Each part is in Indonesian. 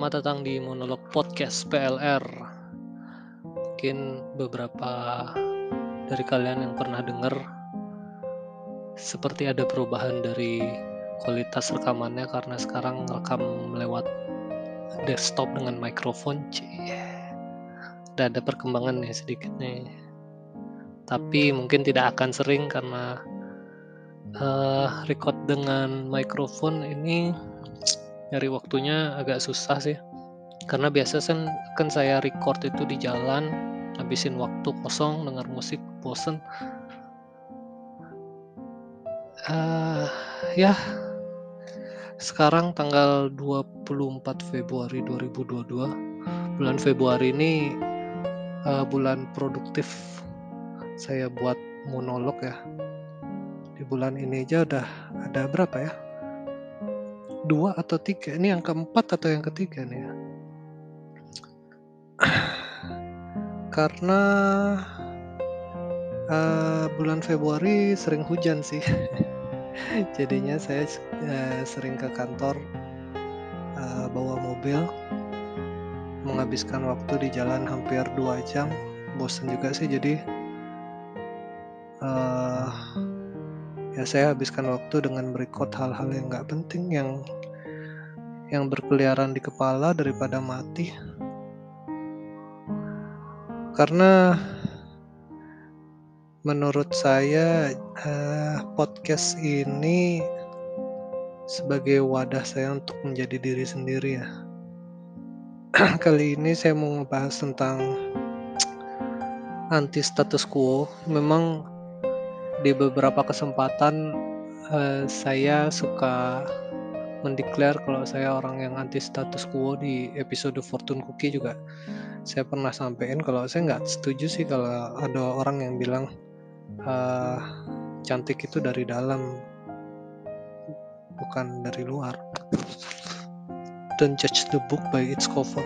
selamat datang di monolog podcast PLR. Mungkin beberapa dari kalian yang pernah dengar seperti ada perubahan dari kualitas rekamannya karena sekarang rekam lewat desktop dengan mikrofon. Udah ada perkembangan nih sedikit nih. Tapi mungkin tidak akan sering karena uh, record dengan mikrofon ini nyari waktunya agak susah sih. Karena biasa kan kan saya record itu di jalan habisin waktu kosong dengar musik bosen. Uh, ya. Sekarang tanggal 24 Februari 2022 bulan Februari ini uh, bulan produktif saya buat monolog ya. Di bulan ini aja udah ada berapa ya dua atau tiga? Ini yang keempat atau yang ketiga nih ya? Karena uh, bulan Februari sering hujan sih. Jadinya saya uh, sering ke kantor uh, bawa mobil menghabiskan waktu di jalan hampir dua jam. Bosan juga sih jadi uh, ya saya habiskan waktu dengan merekod hal-hal yang nggak penting yang yang berkeliaran di kepala daripada mati. Karena menurut saya uh, podcast ini sebagai wadah saya untuk menjadi diri sendiri ya. Kali ini saya mau ngebahas tentang anti status quo. Memang di beberapa kesempatan uh, saya suka mendeklar kalau saya orang yang anti status quo di episode Fortune Cookie juga. Saya pernah sampaikan kalau saya nggak setuju sih kalau ada orang yang bilang uh, cantik itu dari dalam bukan dari luar. Don't judge the book by its cover.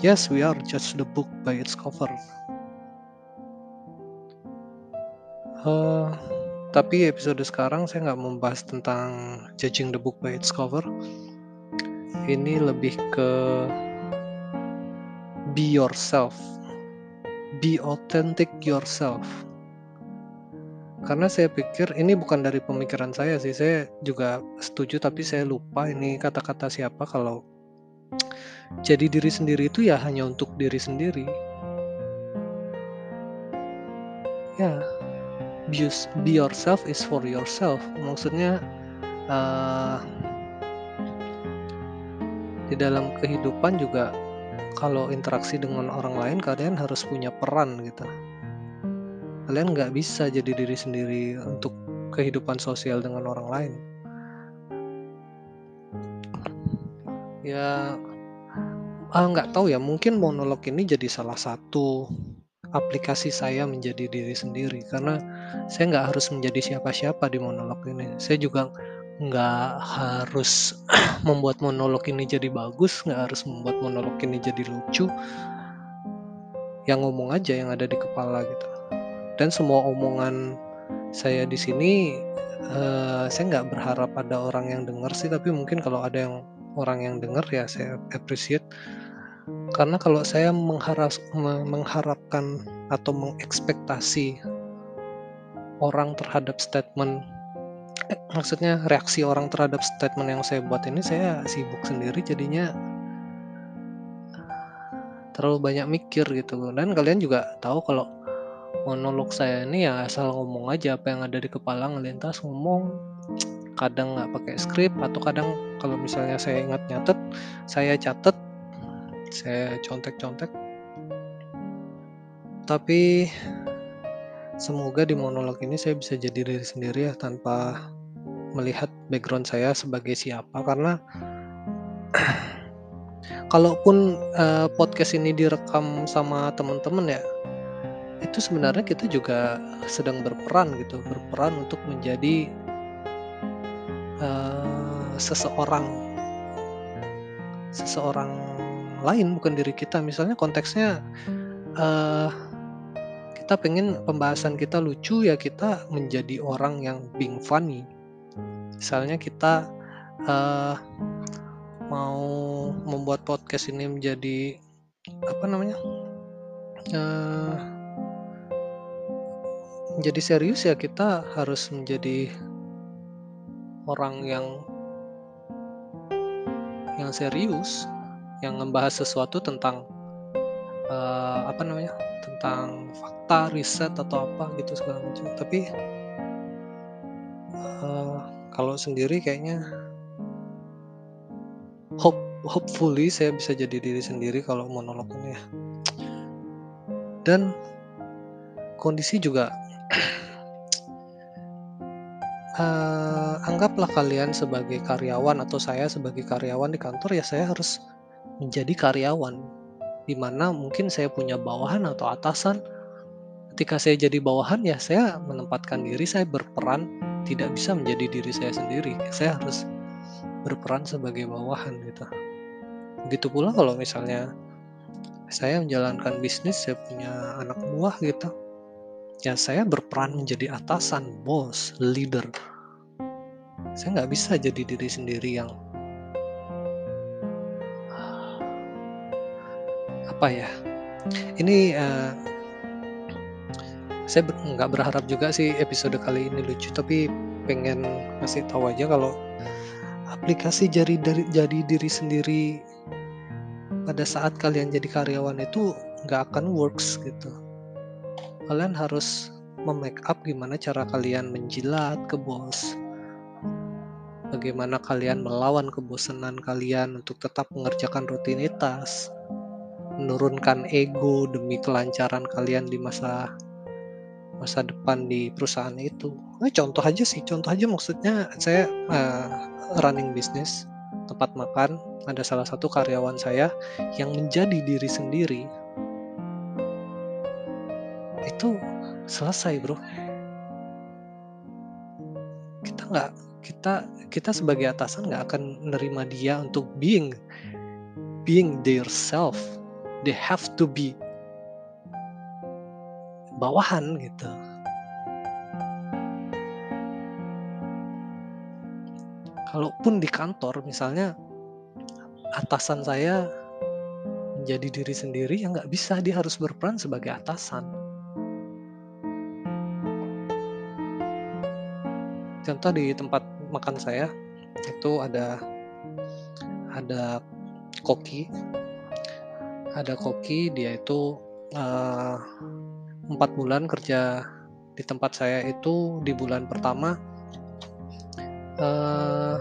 Yes we are judge the book by its cover. Uh, tapi episode sekarang saya nggak membahas tentang judging the book by its cover. Ini lebih ke be yourself, be authentic yourself. Karena saya pikir ini bukan dari pemikiran saya sih, saya juga setuju tapi saya lupa ini kata-kata siapa kalau jadi diri sendiri itu ya hanya untuk diri sendiri. Ya, be, be yourself is for yourself. Maksudnya uh, di dalam kehidupan juga kalau interaksi dengan orang lain kalian harus punya peran gitu. Kalian nggak bisa jadi diri sendiri untuk kehidupan sosial dengan orang lain. Ya ah nggak tahu ya mungkin monolog ini jadi salah satu aplikasi saya menjadi diri sendiri. Karena saya nggak harus menjadi siapa-siapa di monolog ini. Saya juga nggak harus membuat monolog ini jadi bagus nggak harus membuat monolog ini jadi lucu. Yang ngomong aja yang ada di kepala gitu. Dan semua omongan saya di sini uh, saya nggak berharap ada orang yang dengar sih. Tapi mungkin kalau ada yang orang yang dengar ya saya appreciate karena kalau saya mengharap, mengharapkan atau mengekspektasi orang terhadap statement eh, maksudnya reaksi orang terhadap statement yang saya buat ini saya sibuk sendiri jadinya terlalu banyak mikir gitu. Dan kalian juga tahu kalau monolog saya ini ya asal ngomong aja apa yang ada di kepala ngelintas ngomong kadang nggak pakai skrip atau kadang kalau misalnya saya ingat nyatet saya catet saya contek-contek. Tapi semoga di monolog ini saya bisa jadi diri sendiri ya tanpa melihat background saya sebagai siapa. Karena kalaupun uh, podcast ini direkam sama teman-teman ya itu sebenarnya kita juga sedang berperan gitu berperan untuk menjadi uh, seseorang. Seseorang lain bukan diri kita. Misalnya konteksnya uh, kita pengen pembahasan kita lucu ya kita menjadi orang yang being funny. Misalnya kita uh, mau membuat podcast ini menjadi apa namanya uh, menjadi serius ya kita harus menjadi orang yang yang serius yang membahas sesuatu tentang uh, apa namanya tentang fakta riset atau apa gitu segala macam. Tapi uh, kalau sendiri kayaknya hope hopefully saya bisa jadi diri sendiri kalau monolog ini ya. Dan kondisi juga uh, anggaplah kalian sebagai karyawan atau saya sebagai karyawan di kantor ya saya harus menjadi karyawan di mana mungkin saya punya bawahan atau atasan. Ketika saya jadi bawahan ya saya menempatkan diri saya berperan tidak bisa menjadi diri saya sendiri. Saya harus berperan sebagai bawahan gitu. Begitu pula kalau misalnya saya menjalankan bisnis, saya punya anak buah gitu. Ya saya berperan menjadi atasan, bos, leader. Saya nggak bisa jadi diri sendiri yang apa ya? Ini uh, saya nggak berharap juga sih episode kali ini lucu tapi pengen kasih tahu aja kalau aplikasi jadi dari jadi diri sendiri pada saat kalian jadi karyawan itu nggak akan works gitu. Kalian harus memake up gimana cara kalian menjilat ke bos bagaimana kalian melawan kebosanan kalian untuk tetap mengerjakan rutinitas menurunkan ego demi kelancaran kalian di masa masa depan di perusahaan itu. Nah, contoh aja sih, contoh aja maksudnya saya uh, running bisnis tempat makan, ada salah satu karyawan saya yang menjadi diri sendiri. Itu selesai, Bro. Kita nggak kita kita sebagai atasan nggak akan menerima dia untuk being being their self they have to be bawahan gitu. Kalaupun di kantor misalnya atasan saya menjadi diri sendiri yang nggak bisa dia harus berperan sebagai atasan. Contoh di tempat makan saya itu ada ada koki ada koki dia itu uh, empat bulan kerja di tempat saya itu di bulan pertama uh,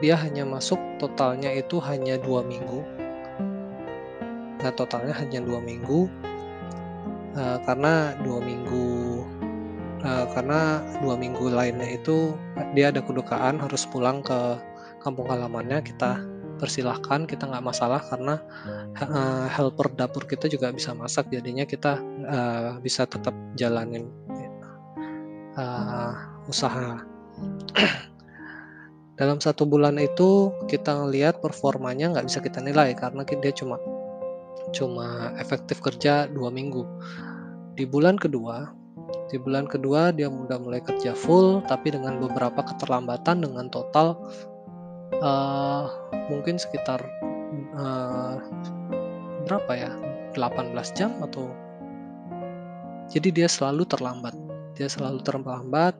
dia hanya masuk totalnya itu hanya dua minggu. Nah totalnya hanya dua minggu uh, karena dua minggu uh, karena dua minggu lainnya itu dia ada kedukaan harus pulang ke kampung halamannya kita persilahkan kita nggak masalah karena uh, helper dapur kita juga bisa masak jadinya kita uh, bisa tetap jalanin uh, usaha. Dalam satu bulan itu kita ngelihat performanya nggak bisa kita nilai karena dia cuma cuma efektif kerja dua minggu. Di bulan kedua di bulan kedua dia udah mulai kerja full tapi dengan beberapa keterlambatan dengan total uh, mungkin sekitar uh, berapa ya? 18 jam atau jadi dia selalu terlambat. Dia selalu terlambat.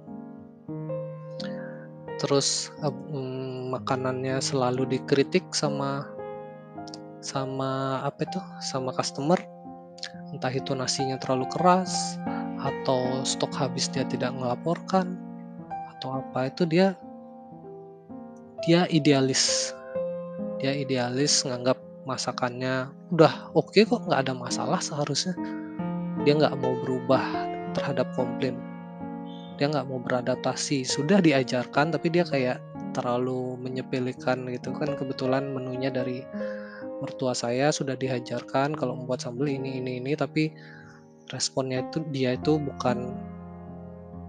Terus um, makanannya selalu dikritik sama sama apa itu? Sama customer. Entah itu nasinya terlalu keras atau stok habis dia tidak melaporkan atau apa. Itu dia dia idealis. Dia idealis nganggap masakannya udah oke okay kok nggak ada masalah seharusnya. Dia nggak mau berubah terhadap komplain. Dia nggak mau beradaptasi. Sudah diajarkan tapi dia kayak terlalu menyepelekan gitu. Kan kebetulan menunya dari mertua saya sudah diajarkan kalau membuat sambal ini ini ini tapi responnya itu dia itu bukan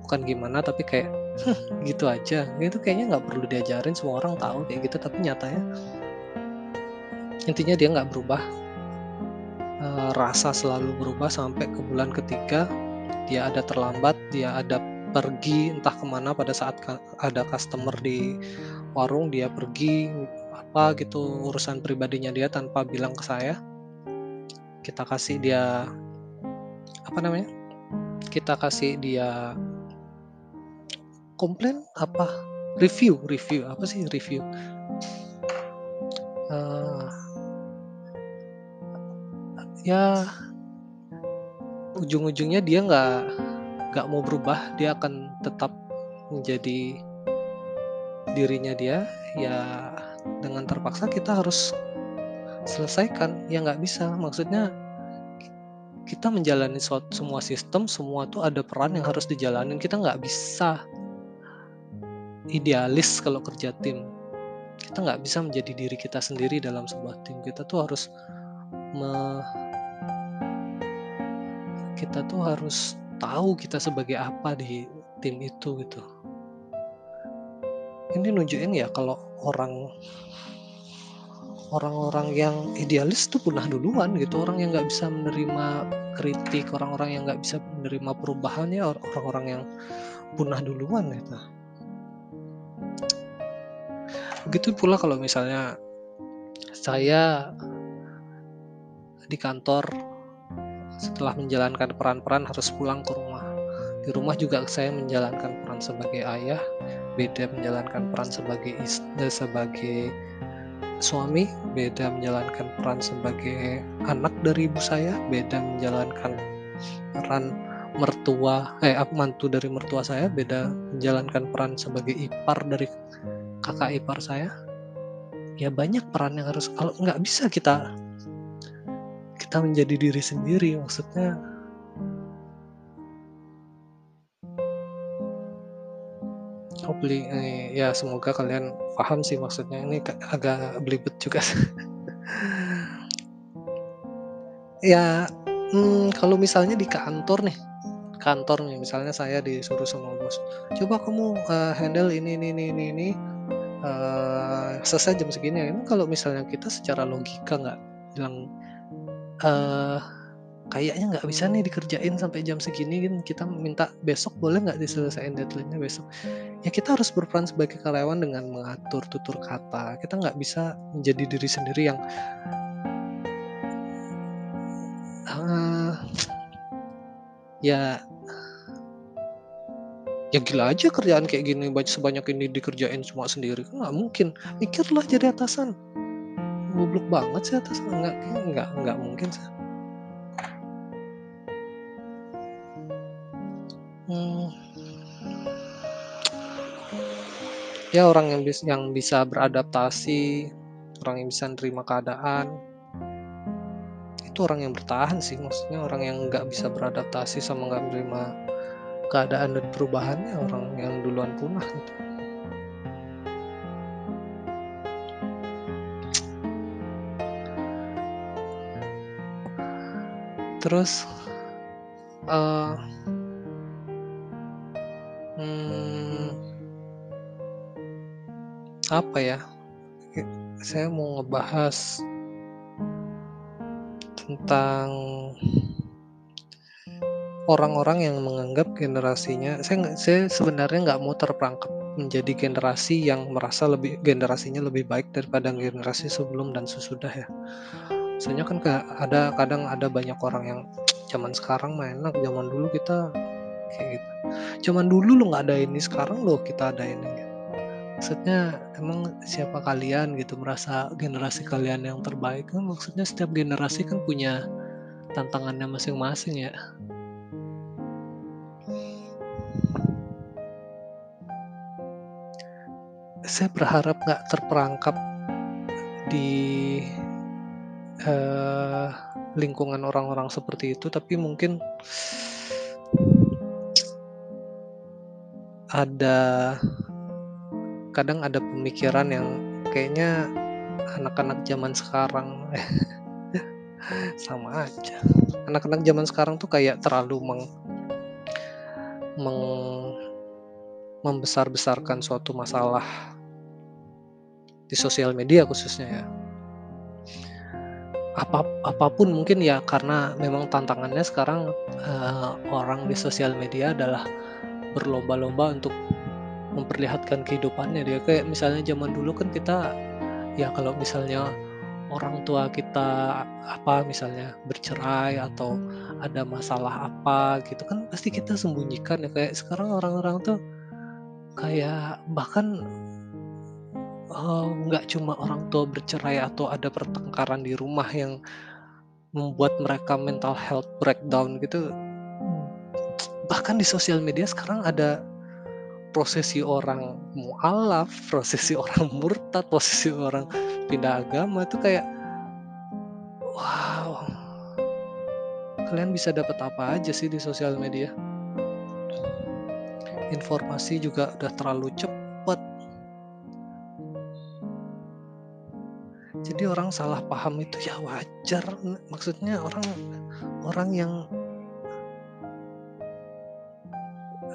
bukan gimana tapi kayak gitu aja itu kayaknya nggak perlu diajarin semua orang tahu kayak gitu tapi nyatanya intinya dia nggak berubah e, rasa selalu berubah sampai ke bulan ketiga dia ada terlambat dia ada pergi entah ke mana pada saat ada customer di warung dia pergi apa gitu urusan pribadinya dia tanpa bilang ke saya. Kita kasih dia apa namanya? Kita kasih dia komplain apa? Review, review apa sih review? Uh, ya ujung-ujungnya dia nggak nggak mau berubah, dia akan tetap menjadi dirinya dia, ya dengan terpaksa kita harus selesaikan. Ya nggak bisa, maksudnya kita menjalani semua sistem, semua tuh ada peran yang harus dijalanin. Kita nggak bisa idealis kalau kerja tim. Kita nggak bisa menjadi diri kita sendiri dalam sebuah tim. Kita tuh harus me, kita tuh harus tahu kita sebagai apa di tim itu gitu. Ini nunjukin ya kalau orang orang-orang yang idealis tuh punah duluan gitu orang yang nggak bisa menerima kritik orang-orang yang nggak bisa menerima perubahannya orang-orang yang punah duluan gitu begitu pula kalau misalnya saya di kantor setelah menjalankan peran-peran harus pulang ke rumah. Di rumah juga saya menjalankan peran sebagai ayah, beda menjalankan peran sebagai istri, sebagai suami, beda menjalankan peran sebagai anak dari ibu saya, beda menjalankan peran mertua, eh mantu dari mertua saya, beda menjalankan peran sebagai ipar dari kakak ipar saya. Ya banyak peran yang harus kalau nggak bisa kita kita menjadi diri sendiri maksudnya hopefully eh, ya semoga kalian paham sih maksudnya ini agak belibet juga ya hmm, kalau misalnya di kantor nih kantor nih misalnya saya disuruh sama bos coba kamu uh, handle ini ini ini ini, ini uh, selesai jam segini. Ini kalau misalnya kita secara logika nggak bilang uh, kayaknya nggak bisa nih dikerjain sampai jam segini kan kita minta besok boleh nggak diselesaikan deadline-nya besok? Ya kita harus berperan sebagai karyawan dengan mengatur tutur kata. Kita nggak bisa menjadi diri sendiri yang uh, ya ya gila aja kerjaan kayak gini baca sebanyak ini dikerjain cuma sendiri. Kan nggak mungkin. Mikirlah jadi atasan. Goblok banget sih atas nggak nggak nggak mungkin sih. Hmm. ya orang yang bisa yang bisa beradaptasi orang yang bisa nerima keadaan. Itu orang yang bertahan sih maksudnya orang yang nggak bisa beradaptasi sama nggak menerima keadaan dan perubahannya orang yang duluan punah gitu. Terus uh, hmm, apa ya? Saya mau ngebahas tentang orang-orang yang menganggap generasinya saya saya sebenarnya nggak mau terperangkap menjadi generasi yang merasa lebih generasinya lebih baik daripada generasi sebelum dan sesudah ya Soalnya kan ada kadang ada banyak orang yang zaman sekarang mah enak, zaman dulu kita kayak gitu. Zaman dulu lo nggak ada ini, sekarang lo kita ada ini. Gitu. Maksudnya emang siapa kalian gitu merasa generasi kalian yang terbaik kan maksudnya setiap generasi kan punya tantangannya masing-masing ya. Saya berharap nggak terperangkap di uh, lingkungan orang-orang seperti itu, tapi mungkin ada kadang ada pemikiran yang kayaknya anak-anak zaman sekarang sama aja. Anak-anak zaman sekarang tuh kayak terlalu meng, meng membesar-besarkan suatu masalah di sosial media khususnya ya. Apa apa pun mungkin ya karena memang tantangannya sekarang uh, orang di sosial media adalah berlomba-lomba untuk memperlihatkan kehidupannya dia. Kayak misalnya zaman dulu kan kita Ya kalau misalnya orang tua kita, apa, misalnya bercerai atau ada masalah apa gitu kan pasti kita sembunyikan ya, kayak sekarang orang-orang tuh kayak bahkan nggak cuma orang tua bercerai atau ada pertengkaran di rumah yang membuat mereka mental health breakdown gitu, bahkan di sosial media sekarang ada prosesi orang mualaf, prosesi orang murtad, prosesi orang pindah agama itu kayak wow, kalian bisa dapat apa aja sih di sosial media? Informasi juga udah terlalu cepet. Jadi orang salah paham itu ya wajar, maksudnya orang orang yang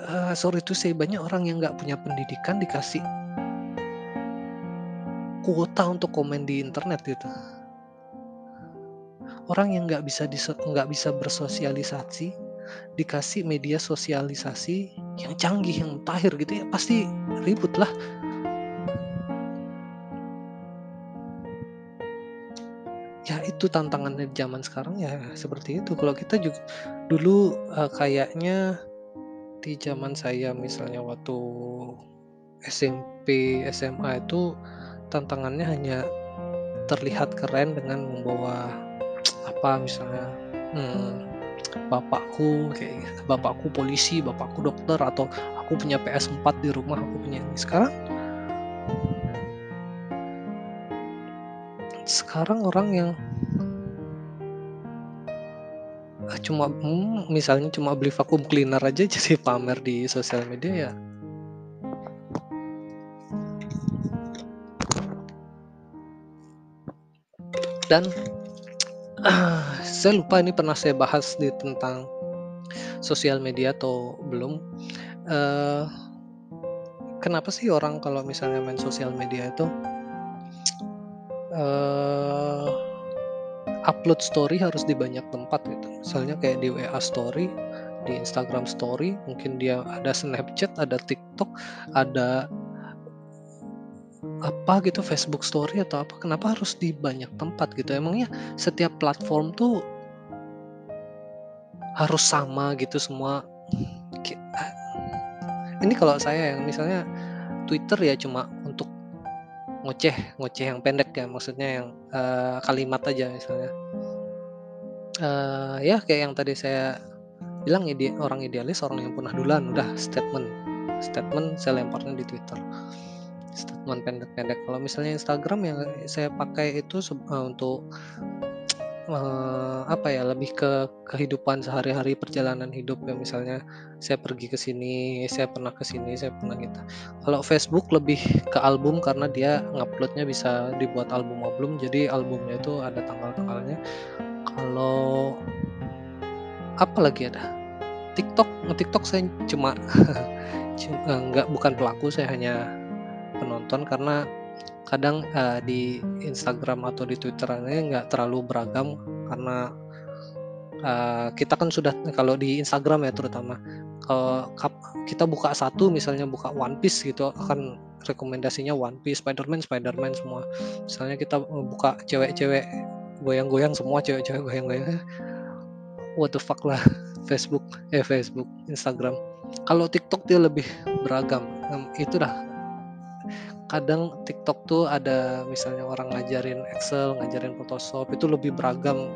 eee, sorry to say banyak orang yang nggak punya pendidikan dikasih kuota untuk komen di internet gitu. Orang yang nggak bisa nggak bisa bersosialisasi, dikasih media sosialisasi yang canggih, yang mutakhir gitu ya, pasti ribut lah. Itu tantangannya zaman sekarang ya seperti itu. Kalau kita juga dulu, eee, kayaknya di zaman saya misalnya waktu SMP, SMA itu tantangannya hanya terlihat keren dengan membawa apa misalnya, mmm, bapakku kayak gitu, bapakku polisi, bapakku dokter, atau aku punya PS4 di rumah, aku punya ini. Sekarang sekarang orang yang cuma mmm, misalnya cuma beli vacuum cleaner aja jadi pamer di sosial media ya. Dan saya lupa ini pernah saya bahas di tentang sosial media atau belum, eee, kenapa sih orang kalau misalnya main sosial media itu eee, upload story harus di banyak tempat gitu. Misalnya kayak di WA story, di Instagram story, mungkin dia ada Snapchat, ada TikTok, ada apa gitu, Facebook story atau apa, kenapa harus di banyak tempat gitu? Emangnya setiap platform tuh harus sama gitu semua? A ini kalau saya yang misalnya Twitter ya cuma ngoceh, ngoceh yang pendek ya, maksudnya yang, eee, kalimat aja misalnya. Eee, ya kayak yang tadi saya bilang ide orang idealis, orang yang punah duluan, udah statement statement saya lemparnya di Twitter. Statement pendek-pendek. Kalau misalnya Instagram yang saya pakai itu eee, untuk, eee, apa ya, lebih ke kehidupan sehari-hari, perjalanan hidup ya, misalnya saya pergi ke sini, saya pernah ke sini, saya pernah gitu. Kalau Facebook lebih ke album karena dia ngupload-nya bisa dibuat album-album, jadi albumnya itu ada tanggal-tanggalnya. Kalau apalagi ada? TikTok, nge-TikTok saya cuma cu eee, nggak bukan pelaku, saya hanya penonton karena kadang, eee, di Instagram atau di Twitter-nya nggak terlalu beragam karena, eee, kita kan sudah kalau di Instagram ya terutama, kap kita buka satu misalnya buka One Piece gitu akan rekomendasinya One Piece, Spiderman, Spiderman semua. Misalnya kita, buka cewek-cewek goyang-goyang semua cewek-cewek goyang-goyang, what the fuck lah Facebook eh Facebook, Instagram. Kalau TikTok dia lebih beragam, itu dah. Kadang TikTok tuh ada misalnya orang ngajarin Excel, ngajarin Photoshop, itu lebih beragam.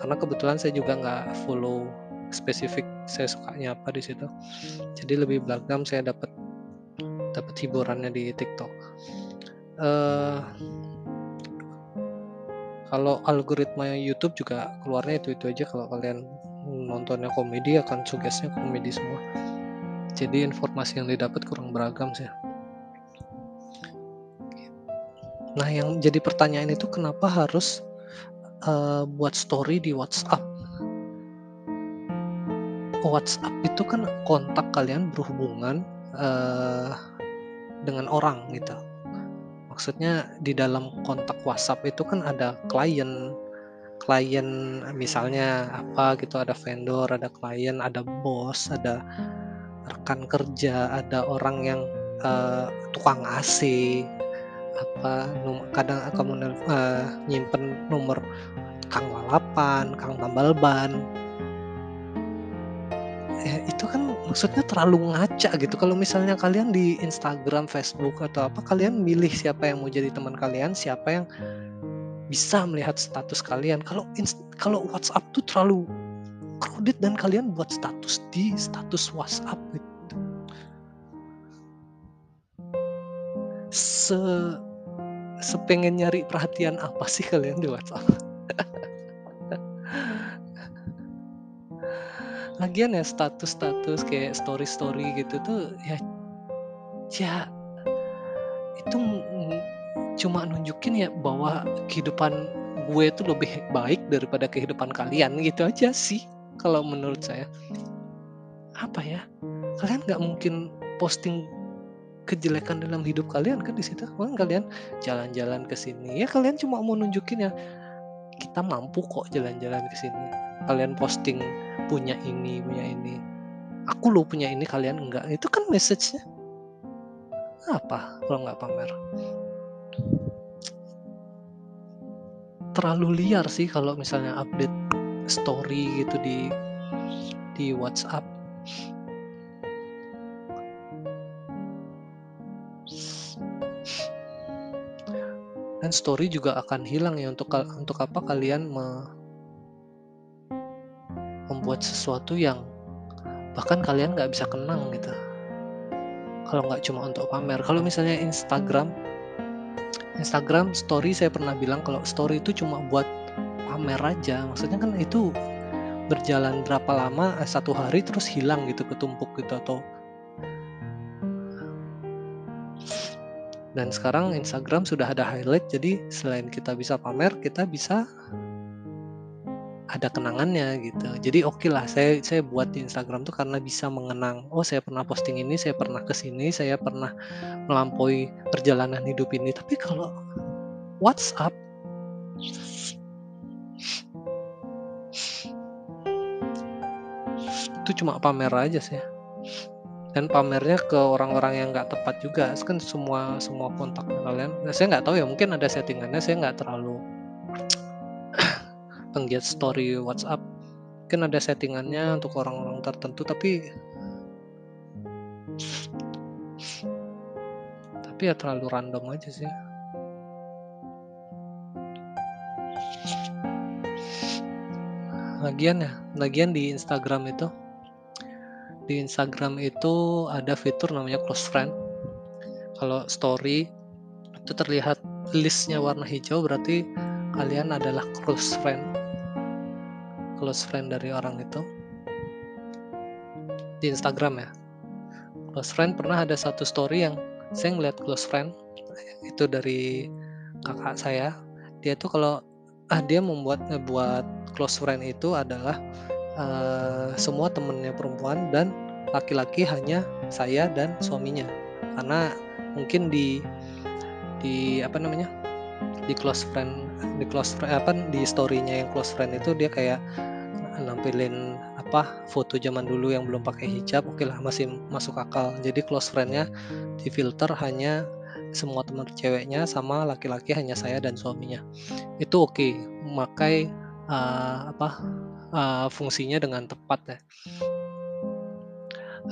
Karena kebetulan saya juga nggak follow spesifik saya sukanya apa di situ. Jadi lebih beragam, saya dapat dapat hiburannya di TikTok. Eee kalau algoritma YouTube juga keluarnya itu-itu aja kalau kalian nontonnya komedi akan suggesnya komedi semua. Jadi informasi yang didapat kurang beragam sih. Nah yang jadi pertanyaan itu kenapa harus, eee, buat story di WhatsApp? WhatsApp itu kan kontak kalian berhubungan, eee, dengan orang gitu. Maksudnya di dalam kontak WhatsApp itu kan ada klien, klien misalnya apa gitu, ada vendor, ada klien, ada bos, ada rekan kerja, ada orang yang, eee, tukang AC, apa, nom kadang kamu nel eee, nyimpen nomor Kang Lalapan, Kang Tambal Ban. Eh, itu kan maksudnya terlalu ngaca gitu. Kalau misalnya kalian di Instagram, Facebook, atau apa, kalian milih siapa yang mau jadi teman kalian, siapa yang bisa melihat status kalian. Kalau kalau WhatsApp tuh terlalu crowded dan kalian buat status di status WhatsApp gitu. Se sepengen nyari perhatian apa sih kalian di WhatsApp? Lagian ya status-status kayak story-story gitu tuh ya ya itu cuma nunjukin ya bahwa kehidupan gue itu lebih baik daripada kehidupan kalian, gitu aja sih kalau menurut saya. Apa ya, kalian nggak mungkin posting kejelekan dalam hidup kalian kan di situ, kan kalian jalan-jalan ke sini, ya kalian cuma mau nunjukin ya, kita mampu kok jalan-jalan ke sini. Kalian posting punya ini punya ini, aku loh punya ini kalian enggak, itu kan message-nya. Apa kalau nggak pamer? Terlalu liar sih kalau misalnya update story gitu di di WhatsApp. Dan story juga akan hilang ya untuk untuk apa kalian me membuat sesuatu yang bahkan kalian nggak bisa kenang gitu. Kalau nggak cuma untuk pamer. Kalau misalnya Instagram Instagram story saya pernah bilang kalau story itu cuma buat pamer aja, maksudnya kan itu berjalan berapa lama, eh, 1 hari terus hilang gitu, ketumpuk gitu atau dan sekarang Instagram sudah ada highlight, jadi selain kita bisa pamer, kita bisa ada kenangannya gitu. Jadi okelah saya saya buat di Instagram tuh karena bisa mengenang, "Oh saya pernah posting ini, saya pernah ke sini, saya pernah melampaui perjalanan hidup ini." Tapi kalau WhatsApp itu cuma pamer aja sih. Dan pamernya ke orang-orang yang nggak tepat juga, kan semua semua kontak kalian saya nggak tahu ya mungkin ada settingannya, saya nggak terlalu penggiat story WhatsApp. Mungkin ada settingannya untuk orang-orang tertentu tapi tapi ya terlalu random aja sih. Lagian ya, lagian di Instagram itu di Instagram itu ada fitur namanya close friend. Kalau story itu terlihat list-nya warna hijau berarti kalian adalah close friend. Close friend dari orang itu. Di Instagram ya. Close friend pernah ada satu story yang saya ngeliat close friend itu dari kakak saya. Dia tuh kalau ah dia membuat ngebuat close friend itu adalah uh, semua temennya perempuan dan laki-laki hanya saya dan suaminya. Karena mungkin di di apa namanya? di close friend di close friend apa di story-nya yang close friend itu dia kayak nampilin apa foto zaman dulu yang belum pakai hijab oke lah masih masuk akal jadi close friend-nya difilter hanya semua teman ceweknya sama laki-laki hanya saya dan suaminya itu oke memakai uh, apa uh, fungsinya dengan tepat ya.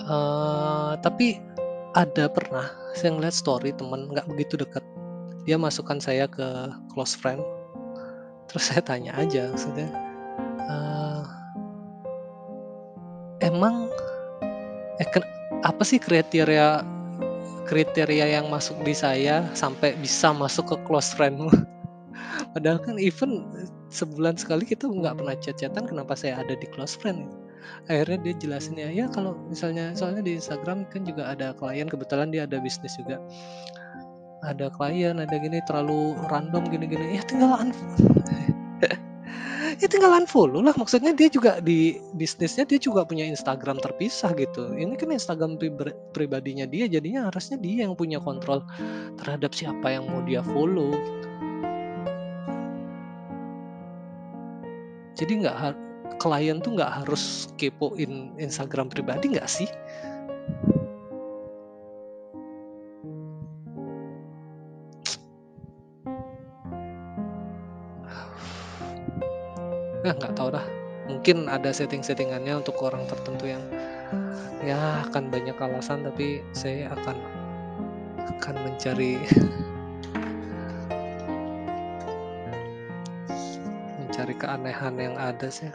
Uh, tapi ada pernah saya ngeliat story temen nggak begitu dekat dia masukkan saya ke close friend. Terus saya tanya aja maksudnya uh, emang eh, ken, apa sih kriteria kriteria yang masuk di saya sampai bisa masuk ke close friendmu? Padahal kan even sebulan sekali kita nggak pernah chat-chatan kenapa saya ada di close friend akhirnya dia jelasin ya ya kalau misalnya soalnya di Instagram kan juga ada klien kebetulan dia ada bisnis juga. Ada klien ada gini terlalu random gini-gini. Ya tinggal ya tinggal unfollow lah maksudnya dia juga di bisnisnya dia juga punya Instagram terpisah gitu. Ini kan Instagram pribadinya dia jadinya harusnya dia yang punya kontrol terhadap siapa yang mau dia follow. gitu Jadi nggak klien tuh nggak harus kepoin Instagram pribadi nggak sih? Nah, nggak tahu dah. Mungkin ada setting-settingannya untuk orang tertentu yang ya akan banyak alasan tapi saya akan akan mencari keanehan yang ada sih.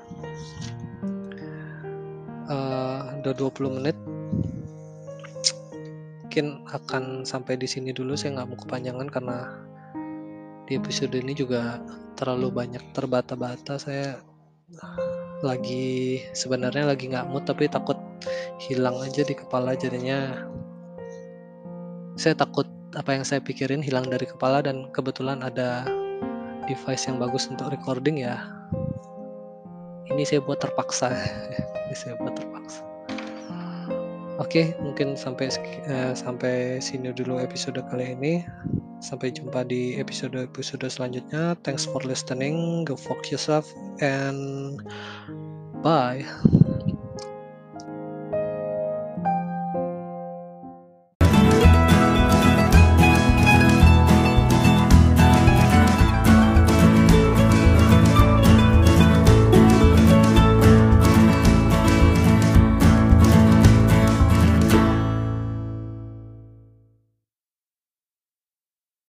Eee, udah 20 menit. Mungkin akan sampai di sini dulu, saya nggak mau kepanjangan karena di episode ini juga terlalu banyak terbata-bata, saya lagi sebenarnya lagi nggak mood tapi takut hilang aja di kepala jadinya saya takut apa yang saya pikirin hilang dari kepala dan kebetulan ada device yang bagus untuk recording ya. Ini saya buat terpaksa, ini saya buat terpaksa. Oke, mungkin sampai eee, sampai sini dulu episode kali ini. Sampai jumpa di episode-episode selanjutnya. Thanks for listening, go fuck yourself and bye.